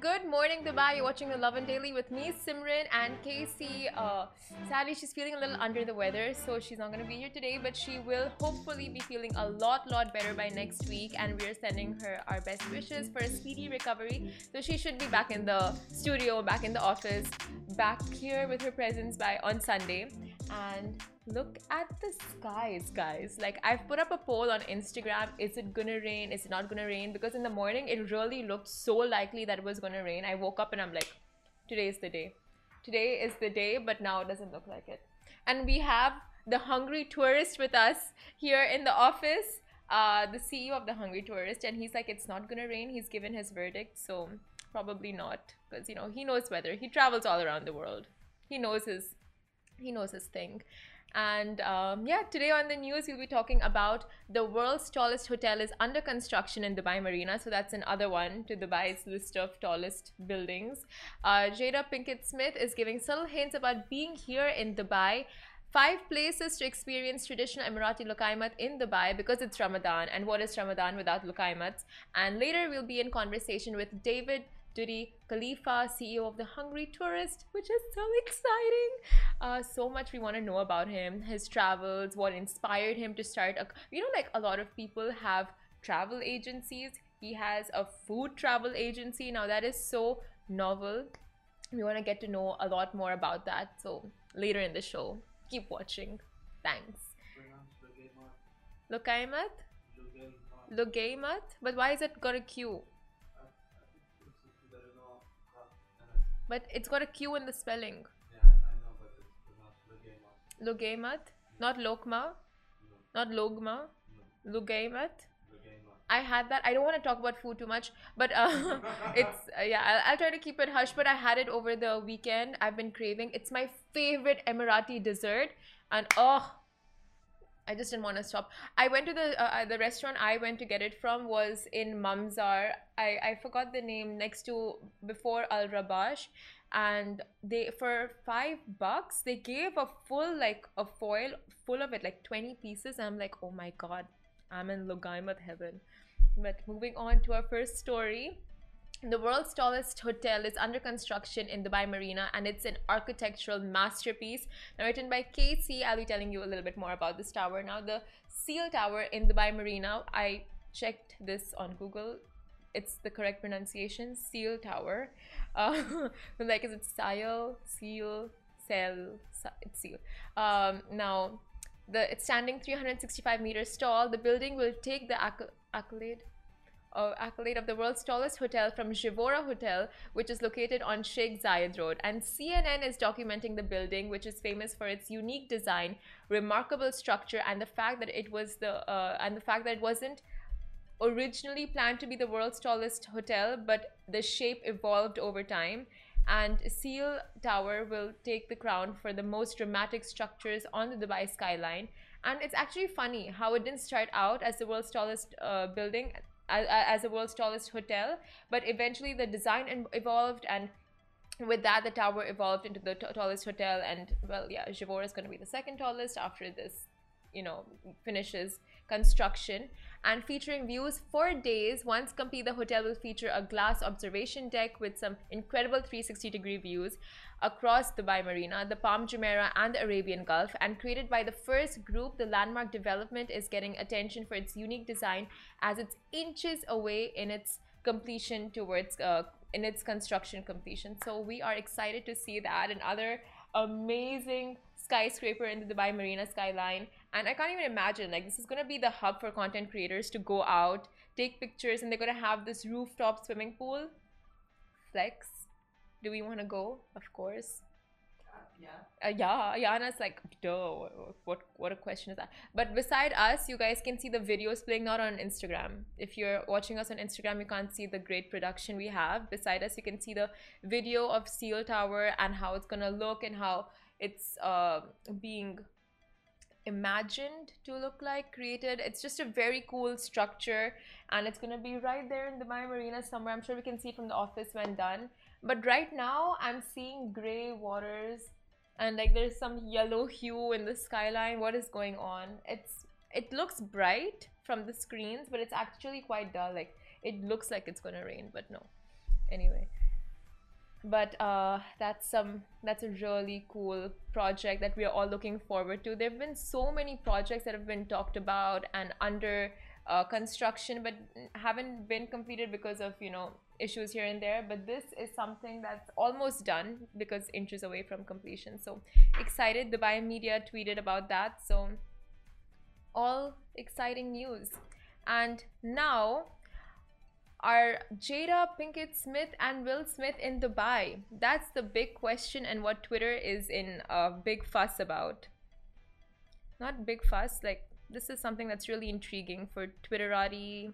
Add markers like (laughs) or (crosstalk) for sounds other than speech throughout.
Good morning, Dubai. You're watching the Lovin Daily with me, Simran, and Casey. Uh, sadly, she's feeling a little under the weather, so she's not going to be here today, but she will hopefully be feeling a lot, lot better by next week. And we're sending her our best wishes for a speedy recovery. So she should be back in the studio, back in the office, back here with her presence by on Sunday. And look at the skies guys. Like i've put up a poll on instagram. Is it gonna rain? Is it not gonna rain? Because in the morning it really looked so likely that it was gonna rain. I woke up and i'm like today is the day. Today is the day but now it doesn't look like it. And we have the hungry tourist with us here in the office uh, the ceo of the hungry tourist and he's like it's not gonna rain. He's given his verdict so probably not because you know he knows weather. He travels all around the world. He knows his he knows his thing and um, yeah, today on the news, we'll be talking about the world's tallest hotel is under construction in Dubai Marina. So that's another one to Dubai's list of tallest buildings. Uh, Jada Pinkett Smith is giving subtle hints about being here in Dubai. Five places to experience traditional Emirati Luqaimat in Dubai because it's Ramadan. And what is Ramadan without Luqaimats? And later, we'll be in conversation with David Dudi Khalifa, CEO of the Hungry Tourist, which is so (laughs) exciting. Uh, so much we want to know about him, his travels, what inspired him to start a. You know, like a lot of people have travel agencies. He has a food travel agency. Now that is so novel. We want to get to know a lot more about that. So later in the show, keep watching. Thanks. Lugaimat? Lugaimat? But why is it got a Q? But it's got a Q in the spelling. Yeah, I know, but it's pronounced. Lugemat, not Lokma, No, not Logma, no. Lugaimat. I had that. I don't want to talk about food too much, but uh, (laughs) it's uh, yeah. I'll, I'll try to keep it hush. But I had it over the weekend. I've been craving. It's my favorite Emirati dessert, and oh, I just didn't want to stop. I went to the uh, uh, the restaurant I went to get it from was in Mamzar. I I forgot the name next to before Al Rabash, and they for five bucks they gave a full like a foil full of it like twenty pieces. I'm like, oh my god, I'm in Luqaimat heaven. But moving on to our first story. The world's tallest hotel is under construction in Dubai Marina and it's an architectural masterpiece. Now, written by Casey, I'll be telling you a little bit more about this tower. Now, the Ciel Tower in Dubai Marina, I checked this on Google. It's the correct pronunciation, Ciel Tower. Uh, (laughs) like, is it Seal, Seal, Cell? It's Seal. Um, now, the it's standing 365 meters tall. The building will take the acc- accolade uh, accolade of the world's tallest hotel from Gevora Hotel, which is located on Sheikh Zayed Road. And CNN is documenting the building, which is famous for its unique design, remarkable structure, and the fact that it was the uh, and the fact that it wasn't originally planned to be the world's tallest hotel, but the shape evolved over time. And Ciel Tower will take the crown for the most dramatic structures on the Dubai skyline. And it's actually funny how it didn't start out as the world's tallest uh, building, as, the world's tallest hotel, but eventually the design evolved and with that the tower evolved into the tallest hotel and well yeah Jivor is going to be the second tallest after this you know finishes construction and featuring views for days. Once complete the hotel will feature a glass observation deck with some incredible 360 degree views across dubai marina the palm jumeirah and the arabian gulf. And created by the first group the landmark development is getting attention for its unique design as it's inches away in its completion towards uh, in its construction completion. So we are excited to see that. And other amazing skyscraper in the Dubai Marina skyline. And I can't even imagine, like, this is going to be the hub for content creators to go out, take pictures, and they're going to have this rooftop swimming pool. Flex. Do we want to go? Of course. Yeah. Uh, yeah, Yana's like, duh, what, what a question is that? But beside us, you guys can see the videos playing out on Instagram. If you're watching us on Instagram, you can't see the great production we have. Beside us, you can see the video of Ciel Tower and how it's gonna look and how it's uh, being imagined to look like, created. It's just a very cool structure and it's gonna be right there in the Dubai Marina somewhere. I'm sure we can see from the office when done. But right now, I'm seeing gray waters and like there's some yellow hue in the skyline. What is going on? It's it looks bright from the screens, but it's actually quite dull. Like it looks like it's gonna rain, but no. Anyway, but uh, that's some that's a really cool project that we are all looking forward to. There've been so many projects that have been talked about and under uh, construction, but haven't been completed because of you know issues here and there. But this is something that's almost done because inches away from completion. So excited! Dubai media tweeted about that. So all exciting news. And now are Jada Pinkett Smith and Will Smith in Dubai? That's the big question and what Twitter is in a big fuss about. Not big fuss, like this is something that's really intriguing for Twitterati,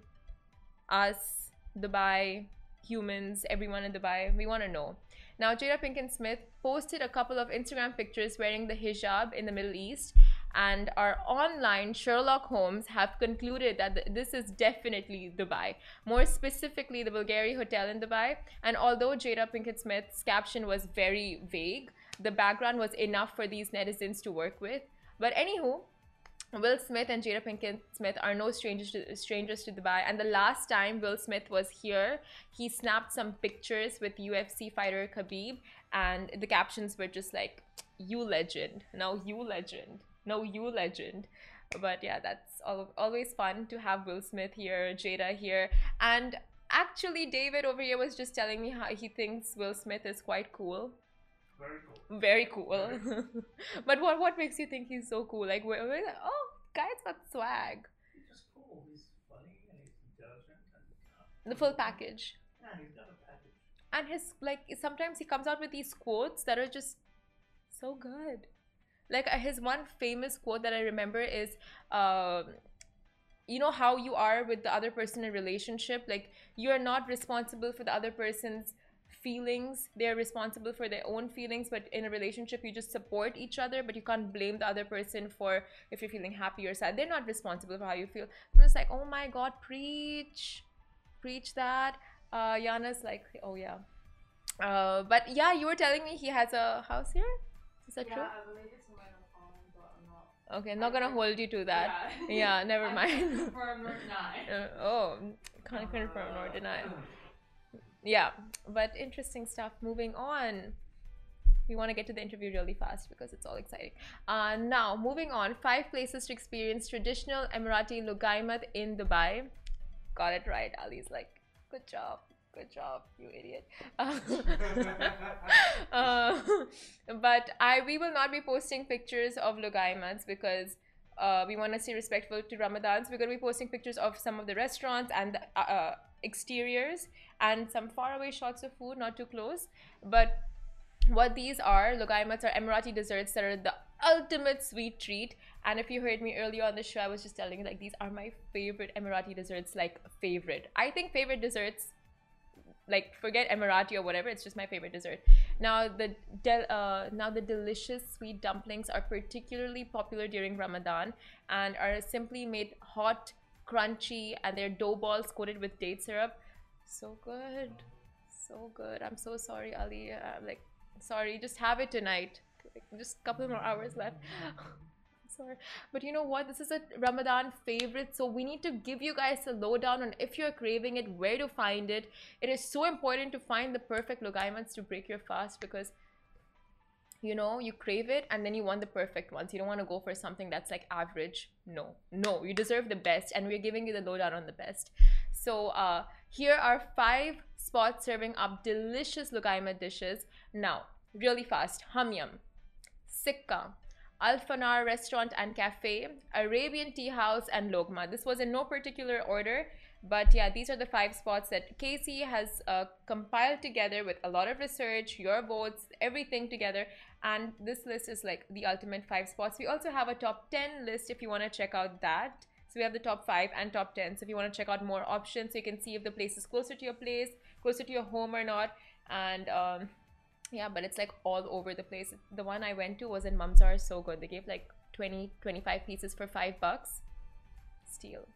us, Dubai, humans, everyone in Dubai. We want to know. Now, Jada Pinkett Smith posted a couple of Instagram pictures wearing the hijab in the Middle East and our online Sherlock Holmes have concluded that th- this is definitely Dubai, more specifically the Bulgari Hotel in Dubai. And although Jada Pinkett Smith's caption was very vague, the background was enough for these netizens to work with. But anywho, Will Smith and Jada Pinkett Smith are no strangers to, strangers to Dubai. And the last time Will Smith was here, he snapped some pictures with UFC fighter Khabib, and the captions were just like, "You legend, now you legend." No you legend. But yeah that's al- always fun to have will smith here jada here. And actually david over here was just telling me how he thinks will smith is quite cool. Very cool. very cool. (laughs) But what what makes you think he's so cool? Like where, where oh guy's got swag. He's just cool. He's funny and he's intelligent and uh, the full package. Yeah, he's got a package. and his like sometimes he comes out with these quotes that are just so good like uh, his one famous quote that i remember is um you know how you are with the other person in a relationship? Like you are not responsible for the other person's feelings. They're responsible for their own feelings but in a relationship you just support each other but you can't blame the other person for if you're feeling happy or sad. They're not responsible for how you feel. I'm just like oh my god preach preach that. Uh yana's like oh yeah. Uh but yeah you were telling me he has a house here? Is that true Okay, I'm not gonna hold you to that. Yeah, Yeah, (laughs) never mind. confirm nor deny. (laughs) Uh, oh, can't confirm nor deny. Yeah, but interesting stuff. Moving on. We want to get to the interview really fast because it's all exciting. Uh, now, moving on. Five places to experience traditional Emirati Luqaimat in Dubai. Got it right. Ali's like, good job. Good job, you idiot. Uh, (laughs) (laughs) uh, but I we will not be posting pictures of Luqaimats because uh, we want to stay respectful to Ramadans. We're going to be posting pictures of some of the restaurants and the uh, uh, exteriors and some faraway shots of food, not too close. But what these are, Luqaimats are Emirati desserts that are the ultimate sweet treat. And if you heard me earlier on the show, I was just telling you like these are my favorite Emirati desserts, like favorite. I think favorite desserts like forget emirati or whatever it's just my favorite dessert. Now the del- uh, now the delicious sweet dumplings are particularly popular during ramadan and are simply made hot crunchy and they're dough balls coated with date syrup. So good. So good. I'm so sorry ali. I'm like sorry just have it tonight. Like, just a couple more hours left (laughs) sorry but you know what? This is a ramadan favorite. So we need to give you guys a lowdown on if you're craving it where to find it. It is so important to find the perfect logaimats to break your fast because you know you crave it and then you want the perfect ones. You don't want to go for something that's like average. No no you deserve the best and we're giving you the lowdown on the best. So uh here are five spots serving up delicious logaima dishes. Now really fast. Hamyam sikka Alfanar Restaurant and Cafe, Arabian Tea House, and Logma. This was in no particular order, but yeah, these are the five spots that Casey has uh, compiled together with a lot of research, your votes, everything together. And this list is like the ultimate five spots. We also have a top 10 list if you want to check out that. So we have the top five and top 10. So if you want to check out more options, so you can see if the place is closer to your place, closer to your home or not. And um, yeah but it's like all over the place. The one i went to was in mamzar so good. They gave like 20 25 pieces for five bucks. Steal.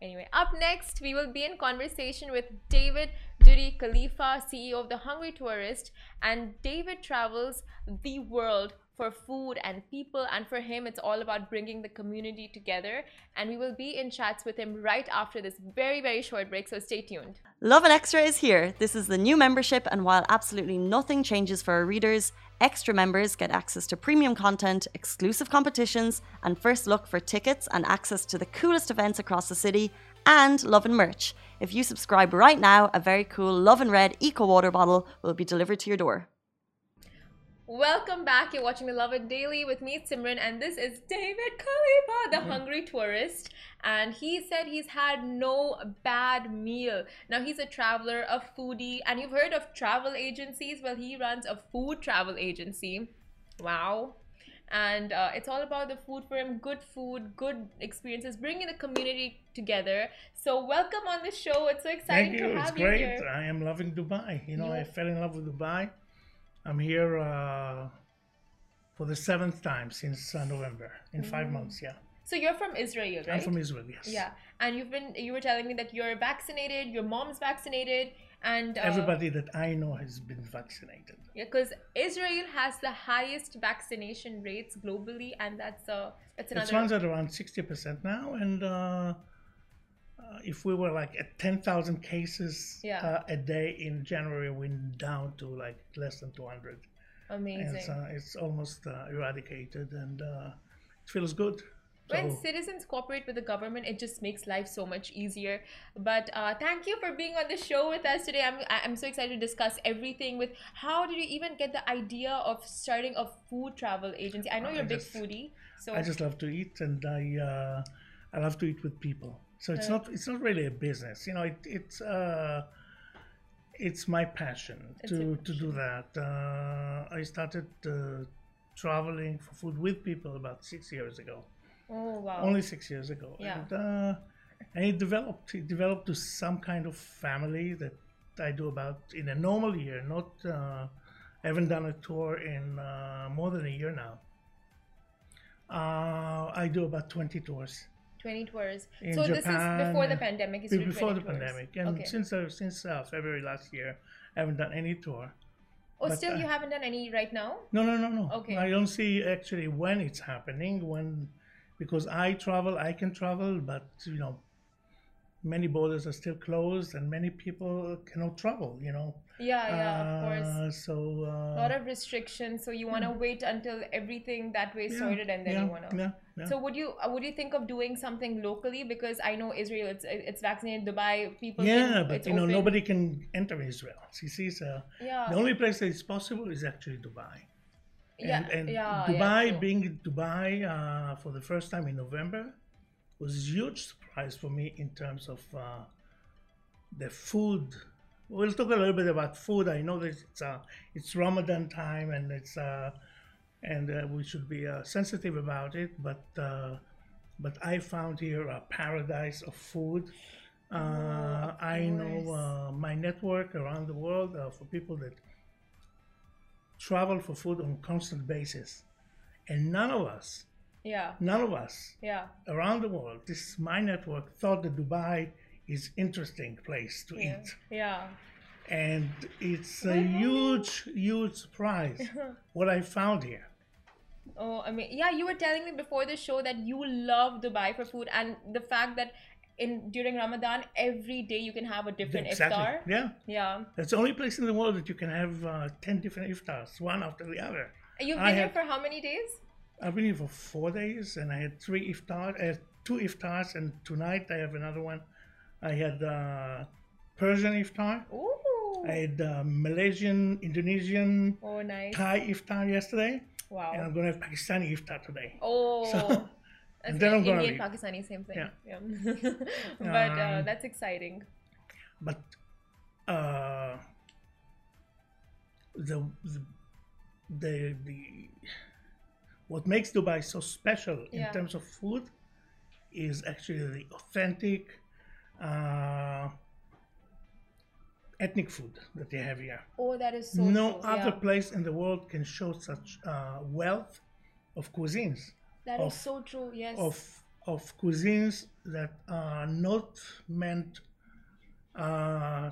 Anyway up next we will be in conversation with david Dudi Khalifa, CEO of The Hungry Tourist, and David travels the world for food and people. And for him, it's all about bringing the community together. And we will be in chats with him right after this very, very short break. So stay tuned. Lovin Extra is here. This is the new membership, and while absolutely nothing changes for our readers, extra members get access to premium content, exclusive competitions, and first look for tickets and access to the coolest events across the city, and Lovin merch. If you subscribe right now, a very cool Lovin Red Eco Water bottle will be delivered to your door. Welcome back. You're watching the Lovin Daily with me, Simran, and this is David Khalifa, the Mm-hmm. hungry tourist. And he said he's had no bad meal. Now, he's a traveler, a foodie, and you've heard of travel agencies. Well, he runs a food travel agency. Wow. And uh, it's all about the food for him good food, good experiences, bringing the community together. So, welcome on the show. It's so exciting Thank you. to have It's you great. here. I am loving Dubai. You know, I fell in love with Dubai. I'm here uh, for the seventh time since uh, November in five months. Yeah, So, you're from Israel, right? I'm from Israel. Yes. Yeah, and you've been you were telling me that you're vaccinated, your mom's vaccinated, and uh, Everybody that I know has been vaccinated. Yeah, because Israel has the highest vaccination rates globally, and that's uh that's It another. runs at around sixty percent now, and uh, if we were like at ten thousand cases Yeah. uh, a day in January, we're down to like less than two hundred. Amazing. It's, uh, it's almost uh, eradicated, and uh, it feels good. when So- citizens cooperate with the government, it just makes life so much easier. But uh, thank you for being on the show with us today. I'm I- I'm so excited to discuss everything with. How did you even get the idea of starting a food travel agency? I know you're a big just- foodie, so I just love to eat, and I uh, I love to eat with people. So it's not it's not really a business, you know. It, it's uh, it's my passion It's to your to do that. Uh, I started uh, traveling for food with people about six years ago, oh wow, only six years ago, Yeah. and uh, and it developed. It developed to some kind of family that I do about in a normal year. Not uh, I haven't done a tour in uh, more than a year now. Uh, I do about 20 tours twenty tours. in so Japan. this is before the pandemic. You be- do before 20 the tours. pandemic, and okay. since uh, since uh, February last year, I haven't done any tour. oh, but, still uh, you haven't done any right now. No, no, no, no. Okay. I don't see actually when it's happening. When because I travel, I can travel, but you know, many borders are still closed, and many people cannot travel. You know. Yeah, yeah, of course. Uh, So. Uh, A lot of restrictions, so you want to wait until everything that way yeah, sorted, and then yeah, you want to. Yeah, yeah. So would you uh, would you think of doing something locally? Because I know Israel, it's it's vaccinated. Dubai, people. yeah, can, but you know open. nobody can enter Israel. You see, so Yeah. the only place that is possible is actually Dubai. yeah, and, and yeah, Dubai yeah, being Dubai uh, for the first time in November was a huge surprise for me in terms of uh, the food. We'll talk a little bit about food. I know that it's uh, it's Ramadan time and it's uh, and uh, we should be uh, sensitive about it, but uh, but I found here a paradise of food. Uh, of I know uh, my network around the world uh, for people that travel for food on constant basis, and none of us, Yeah, none of us yeah, around the world, this my network, thought that Dubai is interesting place to yeah, eat, yeah. and it's a huge, huge surprise (laughs) what I found here. Oh, I mean, yeah. You were telling me before the show that you love Dubai for food, and the fact that in during Ramadan every day you can have a different exactly. iftar. Yeah, Yeah. that's the only place in the world that you can have uh, ten different iftars, one after the other. You've I been here have- for how many days? I've been here for four days, and I had three iftar, uh, two iftars, and tonight I have another one. I had uh, Persian iftar. Ooh. I had uh, Malaysian, Indonesian, Oh, nice. Thai iftar yesterday, Wow. and I'm gonna have Pakistani iftar today. Oh. So- (laughs) and then I'm gonna Indian, leave. Pakistani, same thing. Yeah. yeah. (laughs) but uh, Um, that's exciting. But uh, the, the the the what makes Dubai so special in Yeah. terms of food is actually the authentic uh, ethnic food that they have here. Oh, that is so no true. other yeah. place in the world can show such uh, wealth of cuisines, That is of- so true. Yes. of of cuisines that are not meant uh,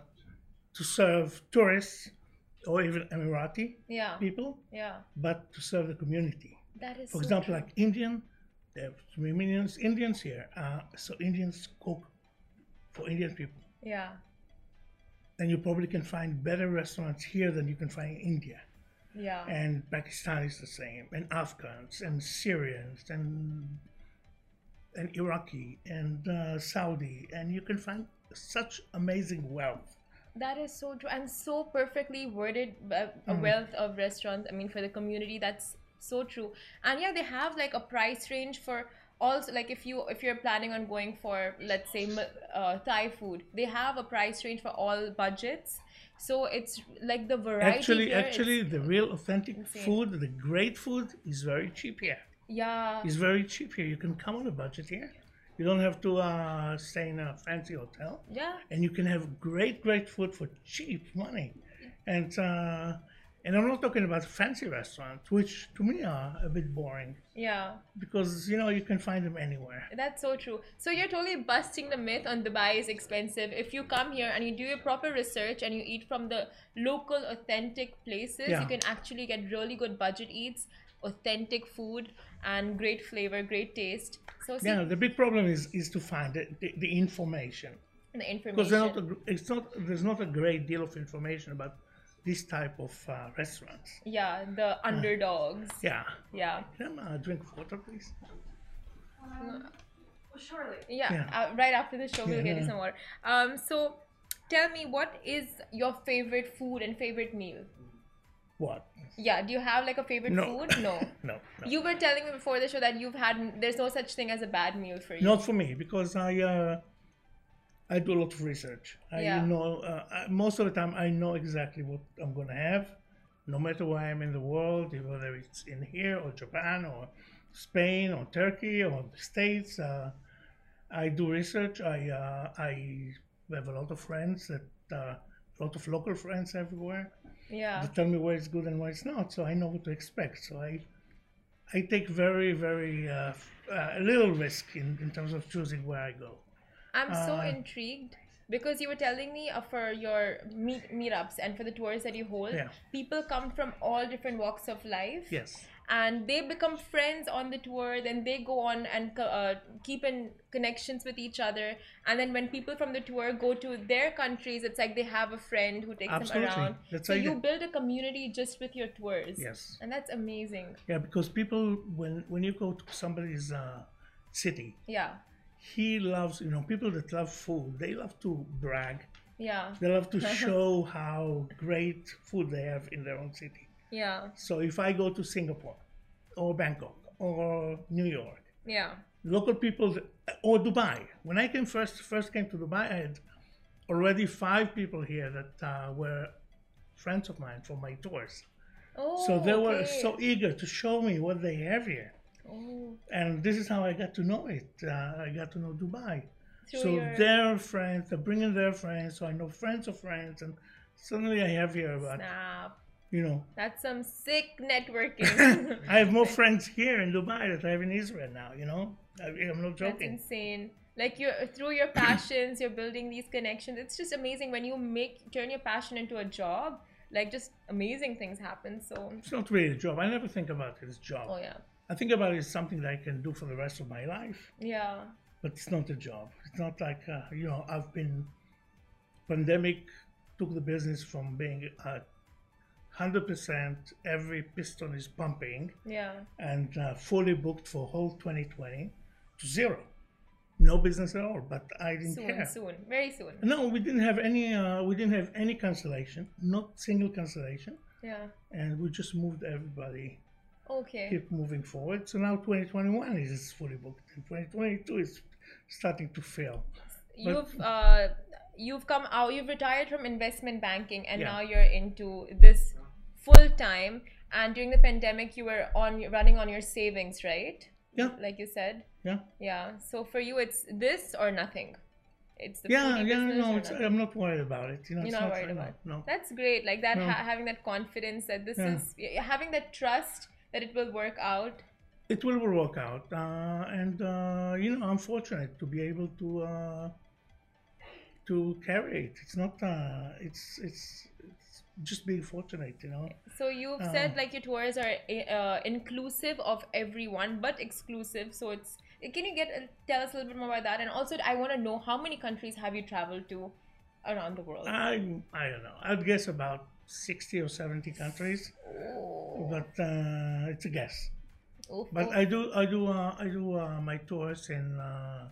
to serve tourists or even Emirati Yeah. people, Yeah. but to serve the community. That is For so example, true. like Indian, there are three million Indians here, uh, so Indians cook for Indian people. Yeah. And you probably can find better restaurants here than you can find in India. Yeah. And Pakistanis the same, and Afghans, and Syrians, and and Iraqi, and uh, Saudi, and you can find such amazing wealth. That is so true and so perfectly worded. uh, A Mm. wealth of restaurants. I mean, for the community, that's so true. And yeah, they have like a price range for also like if you if you're planning on going for let's say uh, Thai food, they have a price range for all budgets. So it's like the variety. Actually, here actually, the real authentic insane. food, the great food, is very cheap here. yeah, It's very cheap here. You can come on a budget here. You don't have to uh, stay in a fancy hotel, yeah, and you can have great, great food for cheap money. And uh, and I'm not talking about fancy restaurants, which to me are a bit boring yeah. because you know you can find them anywhere. That's so true. So you're totally busting the myth on Dubai is expensive. If you come here and you do your proper research and you eat from the local authentic places, Yeah. you can actually get really good budget eats, authentic food and great flavor, great taste. So see Yeah, the big problem is is to find the, the, the information the because not a, it's not there's not a great deal of information about this type of uh, restaurants. yeah, the underdogs. Yeah. Yeah. Can I uh, drink water, please? Well, surely. Yeah. Yeah. Uh, right after the show, we'll get you some water. Um, so tell me, what is your favorite food and favorite meal? What? Yeah, do you have like a favorite No. food? No. (laughs) No, no. You were telling me before the show that you've had there's no such thing as a bad meal for you. Not for me because I uh, I do a lot of research. I Yeah. know uh, I, most of the time I know exactly what I'm going to have, no matter where I am in the world, whether it's in here or Japan or Spain or Turkey or the States. Uh, I do research. I uh, I have a lot of friends that uh, a lot of local friends everywhere. Yeah. They tell me where it's good and where it's not, so I know what to expect. So I I take very very uh, f- uh, little risk in, in terms of choosing where I go. I'm so Uh, intrigued because you were telling me uh, for your meet meetups and for the tours that you hold, Yeah. people come from all different walks of life. Yes. And they become friends on the tour. Then they go on and co- uh, keep in connections with each other. And then when people from the tour go to their countries, it's like they have a friend who takes Absolutely. them around. That's so you get- build a community just with your tours. Yes. And that's amazing. Yeah, because people when when you go to somebody's uh, city, Yeah. He loves you know people that love food. They love to brag. Yeah. They love to (laughs) show how great food they have in their own city. Yeah. So if I go to Singapore, or Bangkok, or New York, Yeah. local people or Dubai. When I came first first came to Dubai, I had already five people here that uh, were friends of mine from my tours. Oh. so they were so eager to show me what they have here, Oh. and this is how I got to know it. Uh, I got to know Dubai. Through so your- their friends, they're bringing their friends, so I know friends of friends, and suddenly I have here about Snap. you know. That's some sick networking. (laughs) I have more friends here in Dubai that I have in Israel now. You know, I, I'm not joking. That's insane. Like you're through your passions, you're building these connections. It's just amazing when you make turn your passion into a job. Like just amazing things happen. So It's not really a job. I never think about it as a job. oh yeah, I think about it as something that I can do for the rest of my life, yeah, but it's not a job. It's not like, uh, you know, I've been, pandemic took the business from being uh, 100% every piston is pumping yeah. and uh, fully booked for whole 2020 to zero. No business at all, but I didn't Soon, care. soon, very soon. No, we didn't have any. Uh, we didn't have any cancellation, not single cancellation, Yeah. and we just moved everybody Okay. keep moving forward. So now 2021 is fully booked, and 2022 is starting to fail. You've uh, you've come out. You've retired from investment banking, and Yeah. now you're into this full time. And during the pandemic, you were on running on your savings, right? Yeah. Like you said. Yeah, Yeah. So for you, it's this or nothing. It's the yeah, yeah. No, it's. I'm not worried about it. You know, You're it's not worried about it. No, That's great. Like that, No. ha- having that confidence that this Yeah. is having that trust that it will work out. it will work out, uh, and uh, you know, I'm fortunate to be able to uh, to carry it. It's not. Uh, it's it's it's just being fortunate, you know. So you've Uh, said like your tours are uh, inclusive of everyone, but exclusive. So it's can you get tell us a little bit more about that? And also, I want to know how many countries have you traveled to around the world? I I don't know. I'd guess about sixty or seventy countries, oh, but uh, it's a guess. Oof, But oof. I do I do uh, I do uh, my tours in uh,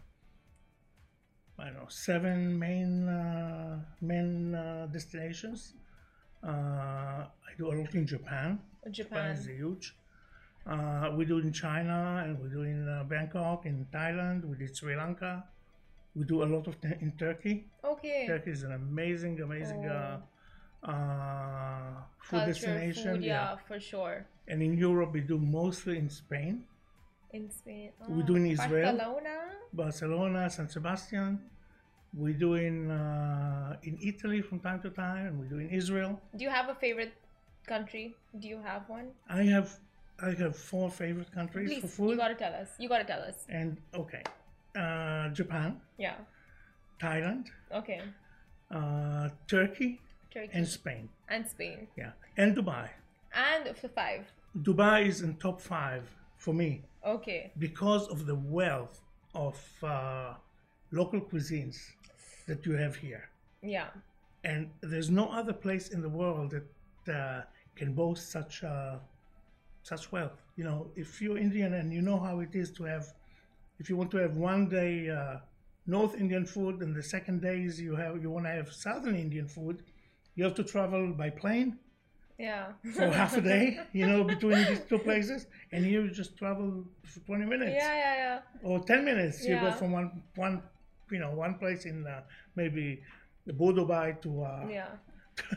I don't know seven main uh, main uh, destinations. Uh, I do a lot in Japan. Japan Japan. is huge. Uh, we do in China and we do in uh, Bangkok, in Thailand. We did Sri Lanka. We do a lot of th- in Turkey. Okay. Turkey is an amazing, amazing uh, uh, food Culture, destination. food, yeah, for sure. And in Europe, we do mostly in Spain, In Spain. We Ah, do in Israel. Barcelona. Barcelona, San Sebastian. We do in uh, in Italy from time to time, and we do in Israel. Do you have a favorite country? Do you have one? I have I have four favorite countries for food. you gotta tell us. You gotta tell us. and okay, uh, Japan, Yeah. Thailand, Okay. uh, Turkey, Turkey and Spain. and Spain Yeah, and Dubai. and five. Dubai is in top five for me Okay. because of the wealth of uh, local cuisines that you have here. Yeah. and there's no other place in the world that uh, can boast such uh, such wealth. You know, if you're Indian and you know how it is to have, if you want to have one day uh, North Indian food and the second days you have you want to have Southern Indian food, you have to travel by plane Yeah. for half a day. You know, between these two places, and you just travel for 20 minutes yeah, yeah, yeah. or 10 minutes. You go from one one you know one place in uh, maybe the Dubai to uh, Yeah.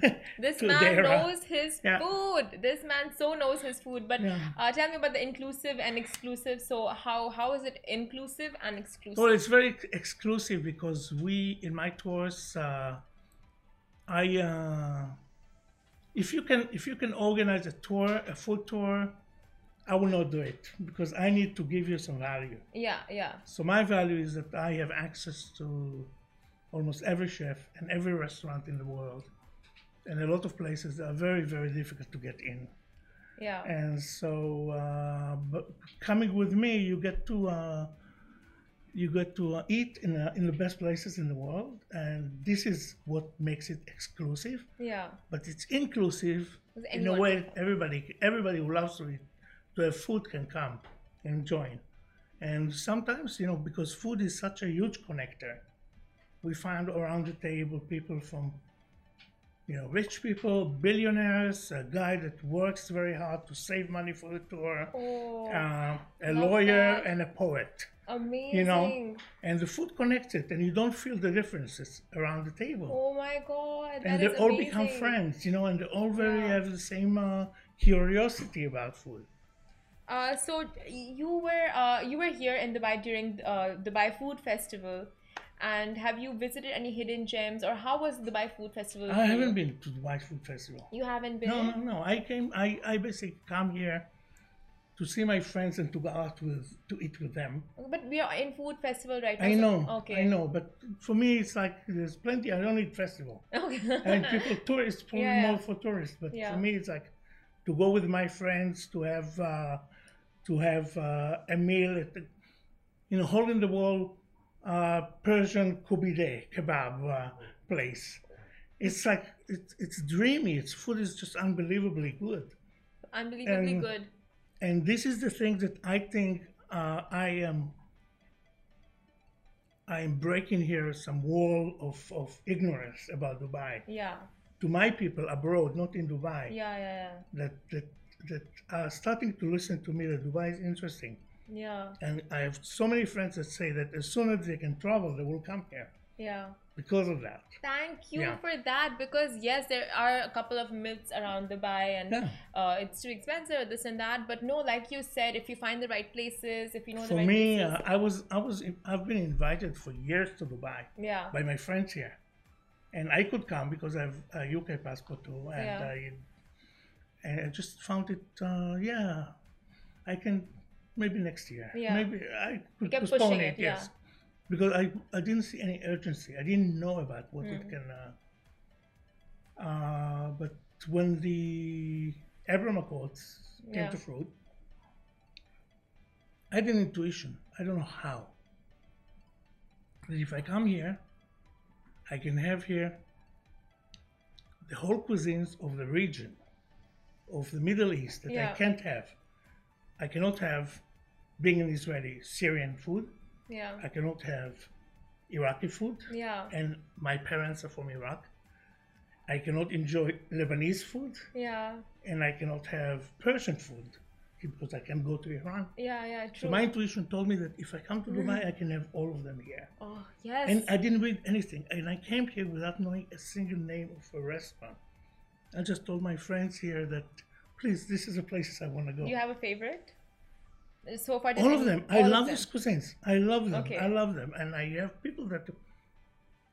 (laughs) This man knows his Yeah. food. This man so knows his food. But Yeah. uh, tell me about the inclusive and exclusive. So how how is it inclusive and exclusive? Well, it's very exclusive because we, in my tours, uh, I, uh, if you can, if you can organize a tour, a food tour, I will not do it because I need to give you some value. yeah, yeah. So my value is that I have access to almost every chef and every restaurant in the world, and a lot of places that are very, very difficult to get in. Yeah. and so uh, but coming with me you get to uh, you get to uh, eat in, uh, in the best places in the world and this is what makes it exclusive. Yeah. but it's inclusive in a way everybody everybody who loves to eat to have food can come and join. And sometimes you know because food is such a huge connector we find around the table people from you know rich people billionaires a guy that works very hard to save money for the tour Oh, uh, a lawyer that. and a poet amazing. you know and the food connects it and you don't feel the differences around the table Oh my god. and they all become friends you know and they all very have the same uh, curiosity about food Uh, so you were uh, you were here in Dubai during uh, Dubai Food Festival, and have you visited any hidden gems or how was the Dubai Food Festival? i haven't been to the white food festival You haven't been. no no no i came i i basically come here to see my friends and to go out with to eat with them But we are in food festival right now. i so- know Okay. i know but for me it's like there's plenty i don't need festival (laughs) Okay. Mean, people, tourists, probably (laughs) yeah. more for tourists, but Yeah. for me, it's like to go with my friends to have uh, to have uh, a meal at the, you know, hole in the wall uh, Persian kubide kebab uh, place. It's like it's it's dreamy. Its food is just unbelievably good, Unbelievably and- good. and this is the thing that I think uh, I am. I am breaking here some wall of, of ignorance about Dubai Yeah. to my people abroad, not in Dubai, Yeah. Yeah. that that that are starting to listen to me that Dubai is interesting. Yeah. And I have so many friends that say that as soon as they can travel, they will come here Yeah. because of that. Thank you Yeah. for that because yes, there are a couple of myths around Dubai and Yeah. uh, it's too expensive, this and that. But no, like you said, if you find the right places, if you know the For right me, places, uh, I was I was I've been invited for years to Dubai yeah, by my friends here, and I could come because I have a UK passport too, and Yeah. I and I just found it. Uh, yeah, I can maybe next year. Yeah. Maybe I could kept postpone it. it, yeah. Yes, because I, I didn't see any urgency. I didn't know about what Hmm. it can. Uh, uh, but when the Abraham Accords came Yeah. to fruit, I had an intuition. I don't know how. That if I come here, I can have here the whole cuisines of the region, of the Middle East that Yeah. I can't have. I cannot have, being an Israeli, Syrian food. Yeah. I cannot have Iraqi food, Yeah. and my parents are from Iraq. I cannot enjoy Lebanese food, Yeah. and I cannot have Persian food because I can go to Iran. Yeah. Yeah. true. So my intuition told me that if I come to Dubai, mm-hmm. I can have all of them here. oh yes. And I didn't read anything, and I came here without knowing a single name of a restaurant. I just told my friends here that, please, this is the places I want to go. Do you have a favorite? So far, all of them. I all of love them. these cuisines. I love them. Okay. I love them. And I have people that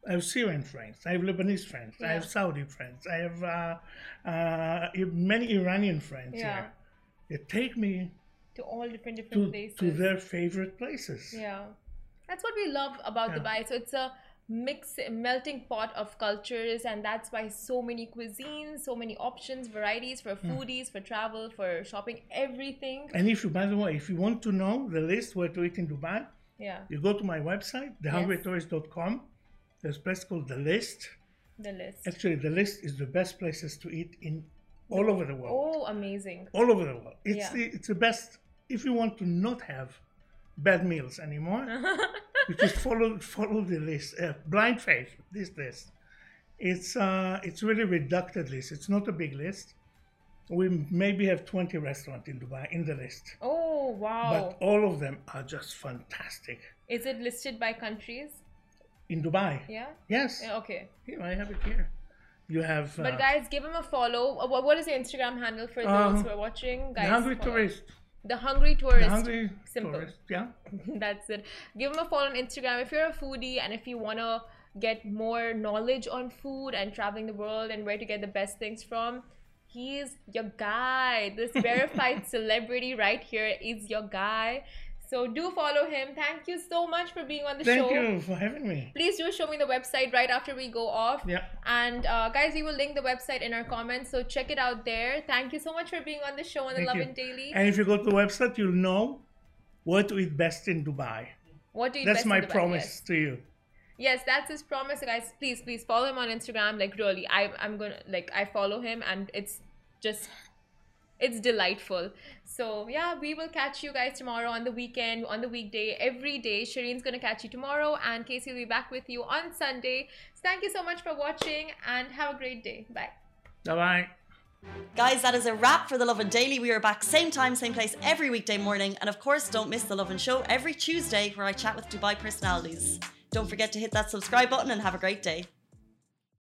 I have Syrian friends. I have Lebanese friends. I have Saudi friends. I have uh, uh, many Iranian friends Yeah. here. They take me to all different different to, places. to their favorite places. Yeah. That's what we love about Yeah. Dubai. So it's a mix, melting pot of cultures, and that's why so many cuisines, so many options, varieties for Hmm. foodies, for travel, for shopping, everything. And if you, by the way, if you want to know the list where to eat in Dubai, Yeah, you go to my website, thehungrytourist.com. There's a place called The List. the list. Actually, The List is the best places to eat in all over the world. Oh, amazing. all over the world. It's Yeah. the it's the best if you want to not have bad meals anymore. (laughs) you just follow follow the list. Uh, blind faith. This list. It's uh it's really reducted list. It's not a big list. We maybe have 20 restaurants in Dubai in the list, Oh, wow. but all of them are just fantastic. Is it listed by countries? In Dubai, Yeah. yes, Yeah, Okay. here I have it here. You have uh, But guys, give him a follow. Uh, What, is the Instagram handle for those Um, who are watching? Guys, hungry follow. tourist. The hungry tourist. The hungry Simple. tourist. Yeah. (laughs) That's it. Give him a follow on Instagram if you're a foodie and if you want to get more knowledge on food and traveling the world and where to get the best things from. He's your guy. This (laughs) verified celebrity right here is your guy. So do follow him. Thank you so much for being on the Thank show. Thank you for having me. Please do show me the website right after we go off. Yeah. And uh, guys, we will link the website in our comments. So check it out there. Thank you so much for being on the show on the Thank Love you. and Daily. And if you go to the website, you'll know what to eat best in Dubai. what do you That's best in my Dubai? promise Yes. to you. Yes, that's his promise, guys. Please, please follow him on Instagram. Like really, I I'm gonna like I follow him and it's just it's delightful. So yeah, we will catch you guys tomorrow on the weekend, on the weekday, every day. Shireen's gonna catch you tomorrow, and Casey will be back with you on Sunday. So thank you so much for watching, and have a great day. Bye. Bye bye. Guys, that is a wrap for The Lovin Daily. We are back same time, same place every weekday morning. And of course, don't miss The Lovin Show every Tuesday where I chat with Dubai personalities. Don't forget to hit that subscribe button and have a great day.